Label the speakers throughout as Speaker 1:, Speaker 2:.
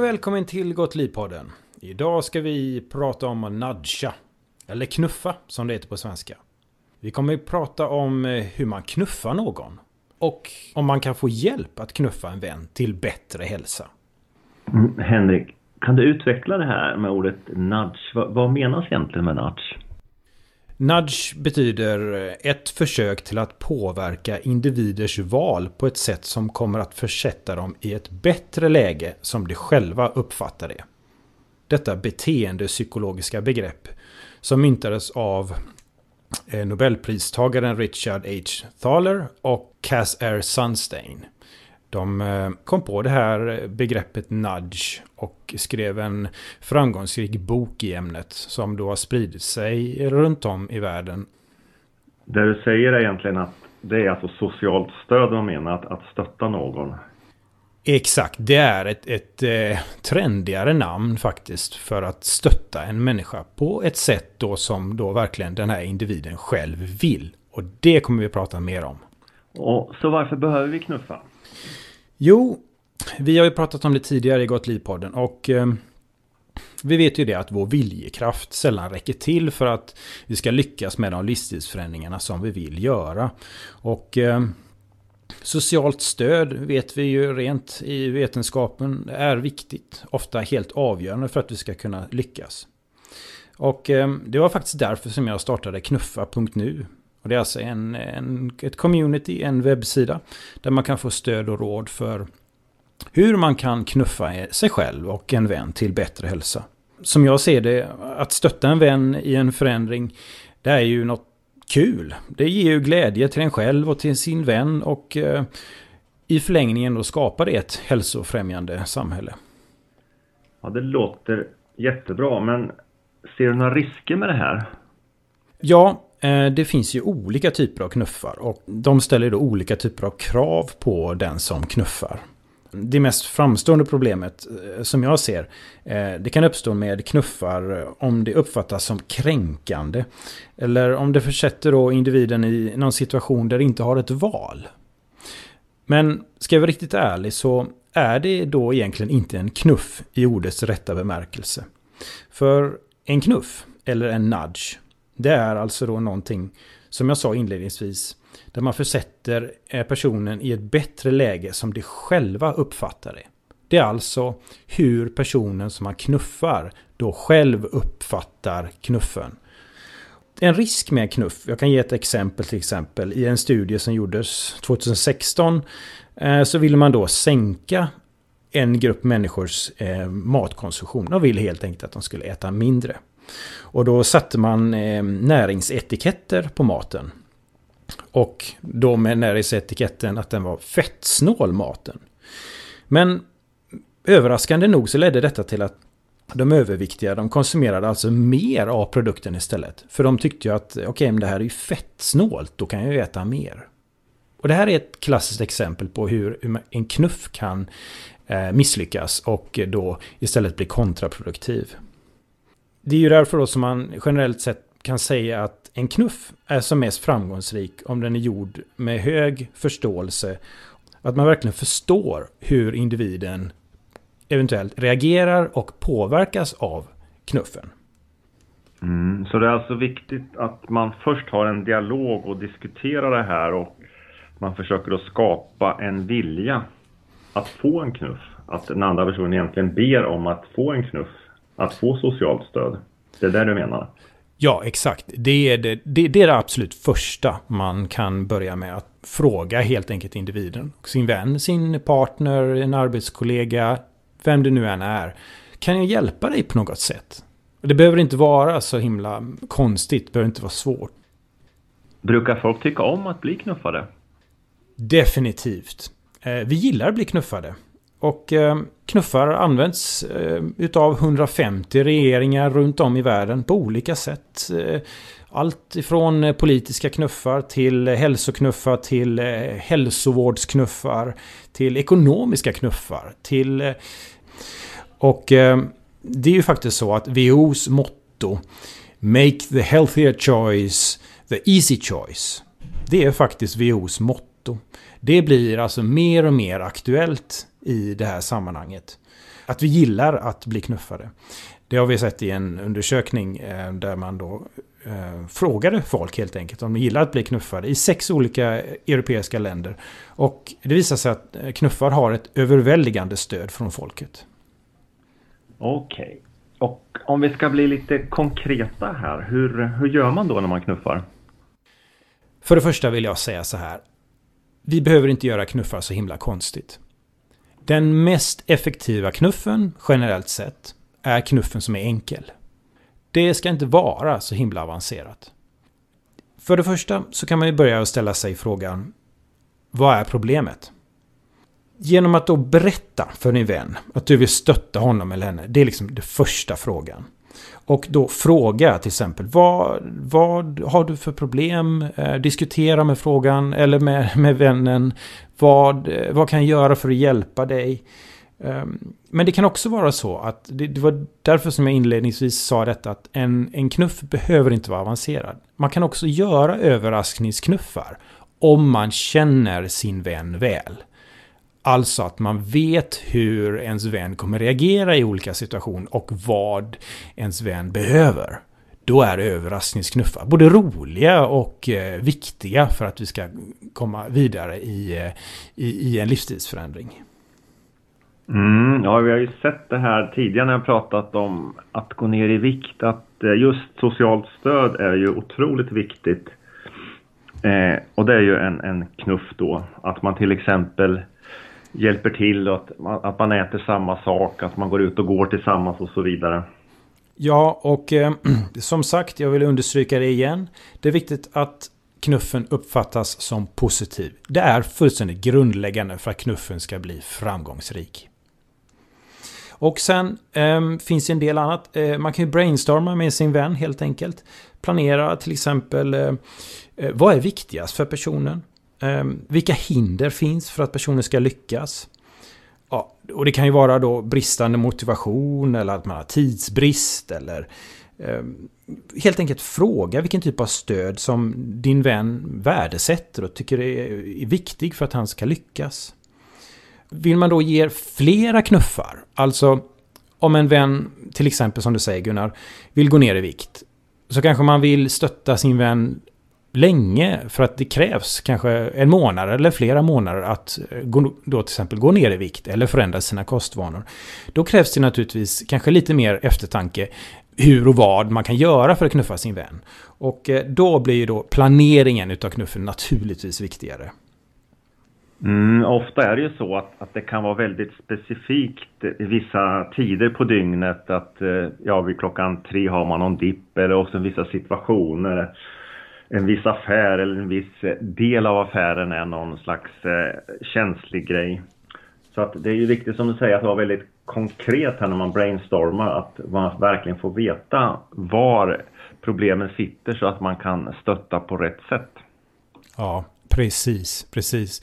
Speaker 1: och välkommen till Gott Liv-podden. Idag ska vi prata om att nudga. Eller knuffa som det heter på svenska. Vi kommer att prata om eh, hur man knuffar någon. Och om man kan få hjälp att knuffa en vän till bättre hälsa.
Speaker 2: Mm, Henrik, kan du utveckla det här med ordet nudge? Vad, vad menas egentligen med nudge?
Speaker 1: Nudge betyder eh, ett försök till att påverka individers val på ett sätt som kommer att försätta dem i ett bättre läge som de själva uppfattar det. Detta beteendepsykologiska begrepp som myntades av eh, Nobelpristagaren Richard H. Thaler och Cass R. Sunstein. De eh, kom på det här begreppet nudge och skrev en framgångsrik bok i ämnet som då har spridit sig runt om i världen.
Speaker 2: Det du säger är egentligen att det är alltså socialt stöd man menar, att, att stötta någon.
Speaker 1: Exakt, det är ett, ett eh, trendigare namn faktiskt för att stötta en människa på ett sätt då som då verkligen den här individen själv vill. Och det kommer vi prata mer om.
Speaker 2: Och, så varför behöver vi knuffa?
Speaker 1: Jo, vi har ju pratat om det tidigare i Gott Liv-podden och eh, vi vet ju det att vår viljekraft sällan räcker till för att vi ska lyckas med de livsstilsförändringarna som vi vill göra. Och eh, socialt stöd vet vi ju rent i vetenskapen är viktigt. Ofta helt avgörande för att vi ska kunna lyckas. Och eh, det var faktiskt därför som jag startade knuffa.nu. Och det är alltså en, en, ett community, en webbsida. Där man kan få stöd och råd för hur man kan knuffa sig själv och en vän till bättre hälsa. Som jag ser det, att stötta en vän i en förändring, det är ju något kul. Det ger ju glädje till en själv och till sin vän och eh, i förlängningen då skapar det ett hälsofrämjande samhälle.
Speaker 2: Ja, det låter jättebra, men ser du några risker med det här?
Speaker 1: Ja, Eh, det finns ju olika typer av knuffar och de ställer då olika typer av krav på den som knuffar. Det mest framstående problemet eh, som jag ser, eh, det kan uppstå med knuffar om det uppfattas som kränkande. Eller om det försätter då individen i någon situation där det inte har ett val. Men ska jag vara riktigt ärlig så är det då egentligen inte en knuff i ordets rätta bemärkelse. För en knuff, eller en nudge, det är alltså då någonting, som jag sa inledningsvis, där man försätter eh, personen i ett bättre läge som de själva uppfattar det. Det är alltså hur personen som man knuffar då själv uppfattar knuffen. En risk med en knuff, jag kan ge ett exempel till exempel. I en studie som gjordes 2016 eh, så ville man då sänka en grupp människors eh, matkonsumtion. De ville helt enkelt att de skulle äta mindre. Och då satte man eh, näringsetiketter på maten. Och då med näringsetiketten att den var fettsnål maten. Men överraskande nog så ledde detta till att de överviktiga de konsumerade alltså mer av produkten istället. För de tyckte ju att okej, okay, men det här är ju fettsnålt, då kan jag ju äta mer. Och det här är ett klassiskt exempel på hur en knuff kan eh, misslyckas och då istället bli kontraproduktiv. Det är ju därför då som man generellt sett kan säga att en knuff är som mest framgångsrik om den är gjord med hög förståelse. Att man verkligen förstår hur individen eventuellt reagerar och påverkas av knuffen.
Speaker 2: Mm, så det är alltså viktigt att man först har en dialog och diskuterar det här och man försöker att skapa en vilja att få en knuff. Att den andra personen egentligen ber om att få en knuff. Att få socialt stöd. Det är det du menar?
Speaker 1: Ja, exakt. Det är det, det, det är det absolut första man kan börja med. Att fråga helt enkelt individen. Sin vän, sin partner, en arbetskollega, vem det nu än är. Kan jag hjälpa dig på något sätt? Det behöver inte vara så himla konstigt, det behöver inte vara svårt.
Speaker 2: Brukar folk tycka om att bli knuffade?
Speaker 1: Definitivt. Eh, vi gillar att bli knuffade. Och eh, knuffar används eh, utav 150 regeringar runt om i världen på olika sätt. Eh, allt ifrån politiska knuffar till hälsoknuffar till hälsovårdsknuffar till ekonomiska knuffar till... Och det är ju faktiskt så att WHOs motto Make the healthier choice the easy choice. Det är faktiskt WHOs motto. Det blir alltså mer och mer aktuellt i det här sammanhanget. att vi gillar att bli knuffade. Det har vi sett i en undersökning eh, där man då eh, frågade folk helt enkelt om de gillar att bli knuffade i sex olika europeiska länder. Och det visar sig att eh, knuffar har ett överväldigande stöd från folket.
Speaker 2: Okej. Okay. Och om vi ska bli lite konkreta här, hur, hur gör man då när man knuffar?
Speaker 1: För det första vill jag säga så här. Vi behöver inte göra knuffar så himla konstigt. Den mest effektiva knuffen, generellt sett, är knuffen som är enkel. Det ska inte vara så himla avancerat. För det första så kan man ju börja ställa sig frågan Vad är problemet? Genom att då berätta för din vän att du vill stötta honom eller henne. Det är liksom den första frågan. Och då fråga till exempel vad, vad har du för problem? Eh, diskutera med frågan eller med, med vännen. Vad, eh, vad kan jag göra för att hjälpa dig? Eh, men det kan också vara så att det, det, var därför som jag inledningsvis sa detta att en, en knuff behöver inte vara avancerad. Man kan också göra överraskningsknuffar om man känner sin vän väl. Alltså att man vet hur ens vän kommer reagera i olika situationer och vad ens vän behöver. Då är överraskningsknuffar både roliga och eh, viktiga för att vi ska komma vidare i, eh, i, i en livsstilsförändring.
Speaker 2: Mm, ja, vi har ju sett det här tidigare när jag pratat om att gå ner i vikt. Att eh, just socialt stöd är ju otroligt viktigt. Eh, och det är ju en, en knuff då. Att man till exempel hjälper till och att, att man äter samma sak, att man går ut och går tillsammans och så vidare.
Speaker 1: Ja, och eh, som sagt, jag vill understryka det igen. Det är viktigt att knuffen uppfattas som positiv. Det är fullständigt grundläggande för att knuffen ska bli framgångsrik. Och sen eh, finns det en del annat. Eh, man kan ju brainstorma med sin vän helt enkelt. Planera till exempel eh, eh vad är viktigast för personen? Ehm, vilka hinder finns för att personen ska lyckas? Ja, och det kan ju vara då bristande motivation eller att man har tidsbrist eller ehm, helt enkelt fråga vilken typ av stöd som din vän värdesätter och tycker är viktig för att han ska lyckas. Vill man då ge flera knuffar, alltså om en vän, till exempel som du säger Gunnar, vill gå ner i vikt. Så kanske man vill stötta sin vän länge för att det krävs kanske en månad eller flera månader att gå, då till exempel gå ner i vikt eller förändra sina kostvanor. Då krävs det naturligtvis kanske lite mer eftertanke hur och vad man kan göra för att knuffa sin vän. Och eh, då blir ju då planeringen utav knuffen naturligtvis viktigare.
Speaker 2: Mm, ofta är det ju så att, att det kan vara väldigt specifikt i vissa tider på dygnet att eh, ja, vid klockan tre har man någon dipp eller också vissa situationer. En viss affär eller en viss eh, del av affären är någon slags eh, känslig grej. Så att det är ju viktigt som du säger att vara väldigt konkret här när man brainstormar att man verkligen får veta var problemen sitter så att man kan stötta på rätt sätt.
Speaker 1: Ja, precis, precis.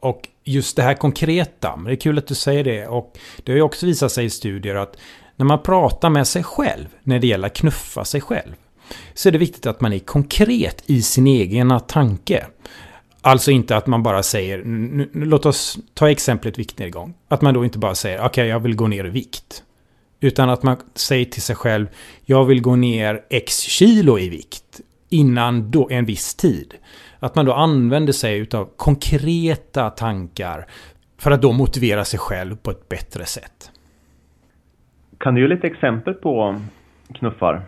Speaker 1: Och just det här konkreta, det är kul att du säger det. Och det har ju också visat sig i studier att när man pratar med sig själv, när det gäller att knuffa sig själv, så är det viktigt att man är konkret i sin egen tanke. Alltså inte att man bara säger, nu, låt oss ta exemplet viktnedgång. Att man då inte bara säger, okej okay, jag vill gå ner i vikt. Utan att man säger till sig själv, jag vill gå ner x kilo i vikt innan då en viss tid. Att man då använder sig av konkreta tankar för att då motivera sig själv på ett bättre sätt.
Speaker 2: Kan du ge lite exempel på knuffar?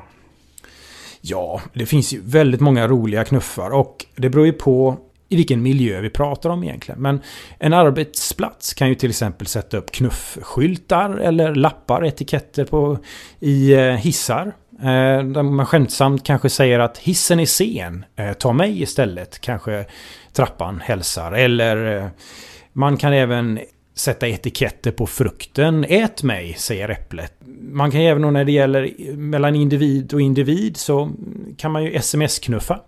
Speaker 1: Ja, det finns ju väldigt många roliga knuffar och det beror ju på i vilken miljö vi pratar om egentligen. Men en arbetsplats kan ju till exempel sätta upp knuffskyltar eller lappar, etiketter på, i eh, hissar. Eh, där man skämtsamt kanske säger att hissen är sen, eh, ta mig istället. Kanske trappan hälsar. Eller man kan även sätta etiketter på frukten. Ät mig, säger äpplet. Man kan även när det gäller mellan individ och individ så kan man ju sms-knuffa.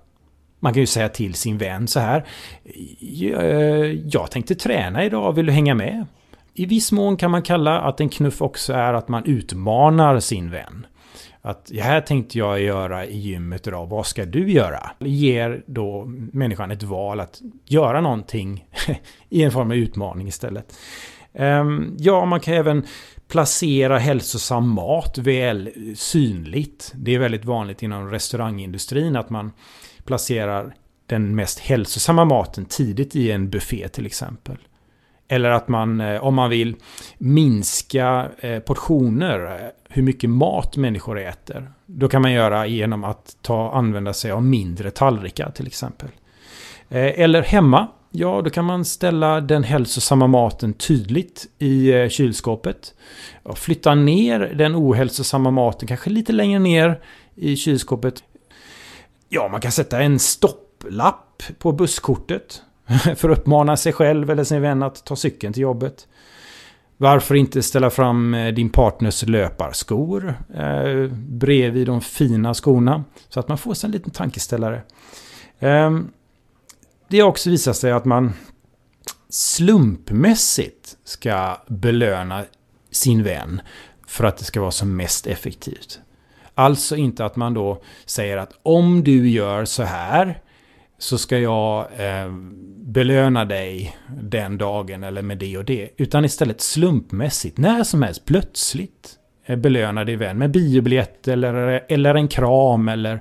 Speaker 1: Man kan ju säga till sin vän så här. Jag tänkte träna idag, vill du hänga med? I viss mån kan man kalla att en knuff också är att man utmanar sin vän. Att det här tänkte jag göra i gymmet idag, vad ska du göra? Ger då människan ett val att göra någonting i en form av utmaning istället. Ehm, ja, man kan även placera hälsosam mat väl synligt. Det är väldigt vanligt inom restaurangindustrin att man placerar den mest hälsosamma maten tidigt i en buffé till exempel. Eller att man, eh, om man vill minska eh, portioner, eh, hur mycket mat människor äter. Då kan man göra genom att ta, använda sig av mindre tallrikar till exempel. Eller hemma, ja då kan man ställa den hälsosamma maten tydligt i kylskåpet. Flytta ner den ohälsosamma maten kanske lite längre ner i kylskåpet. Ja, man kan sätta en stopplapp på busskortet för att uppmana sig själv eller sin vän att ta cykeln till jobbet. Varför inte ställa fram eh, din partners löparskor eh, bredvid de fina skorna? Så att man får sig en liten tankeställare. Eh, det har också visat sig att man slumpmässigt ska belöna sin vän för att det ska vara som mest effektivt. Alltså inte att man då säger att om du gör så här så ska jag eh, belöna dig den dagen eller med det och det. Utan istället slumpmässigt, när som helst, plötsligt eh, belöna din vän med biobiljett eller, eller en kram eller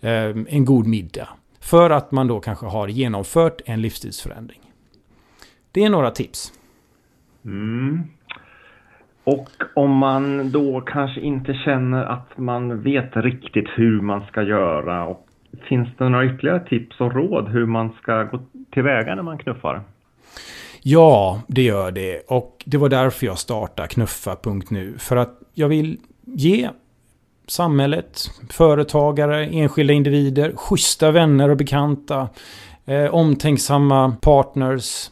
Speaker 1: eh, en god middag. För att man då kanske har genomfört en livsstilsförändring. Det är några tips.
Speaker 2: Mm. Och om man då kanske inte känner att man vet riktigt hur man ska göra och Finns det några ytterligare tips och råd hur man ska gå tillväga när man knuffar?
Speaker 1: Ja, det gör det. Och det var därför jag startade knuffa.nu. För att jag vill ge samhället, företagare, enskilda individer, schyssta vänner och bekanta, eh, omtänksamma partners,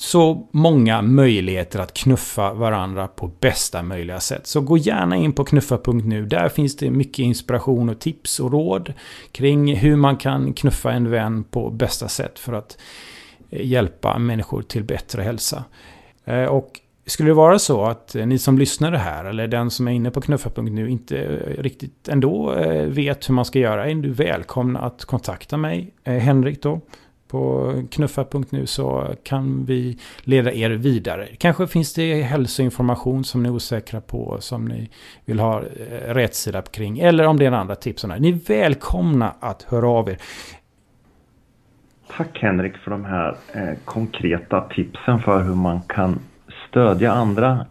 Speaker 1: så många möjligheter att knuffa varandra på bästa möjliga sätt. Så gå gärna in på knuffa.nu. Där finns det mycket inspiration och tips och råd kring hur man kan knuffa en vän på bästa sätt för att eh, hjälpa människor till bättre hälsa. Eh, och skulle det vara så att eh, ni som lyssnar det här eller den som är inne på knuffa.nu inte riktigt ändå vet hur man ska göra är du välkomna att kontakta mig, Henrik då, på knuffa.nu så kan vi leda er vidare. Kanske finns det hälsoinformation som ni är osäkra på, som ni vill ha eh, rätt sida kring. Eller om det är andra tips. Ni är välkomna att höra av er.
Speaker 2: Tack Henrik för de här eh, konkreta tipsen för hur man kan stödja andra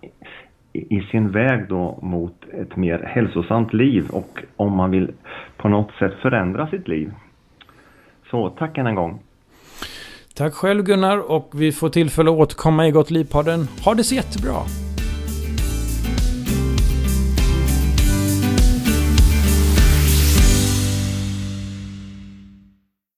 Speaker 2: i sin väg då mot ett mer hälsosamt liv och om man vill på något sätt förändra sitt liv. Så tack än en gång.
Speaker 1: Tack själv Gunnar och vi får tillfälle att återkomma i Gott Liv-podden. Ha det så jättebra!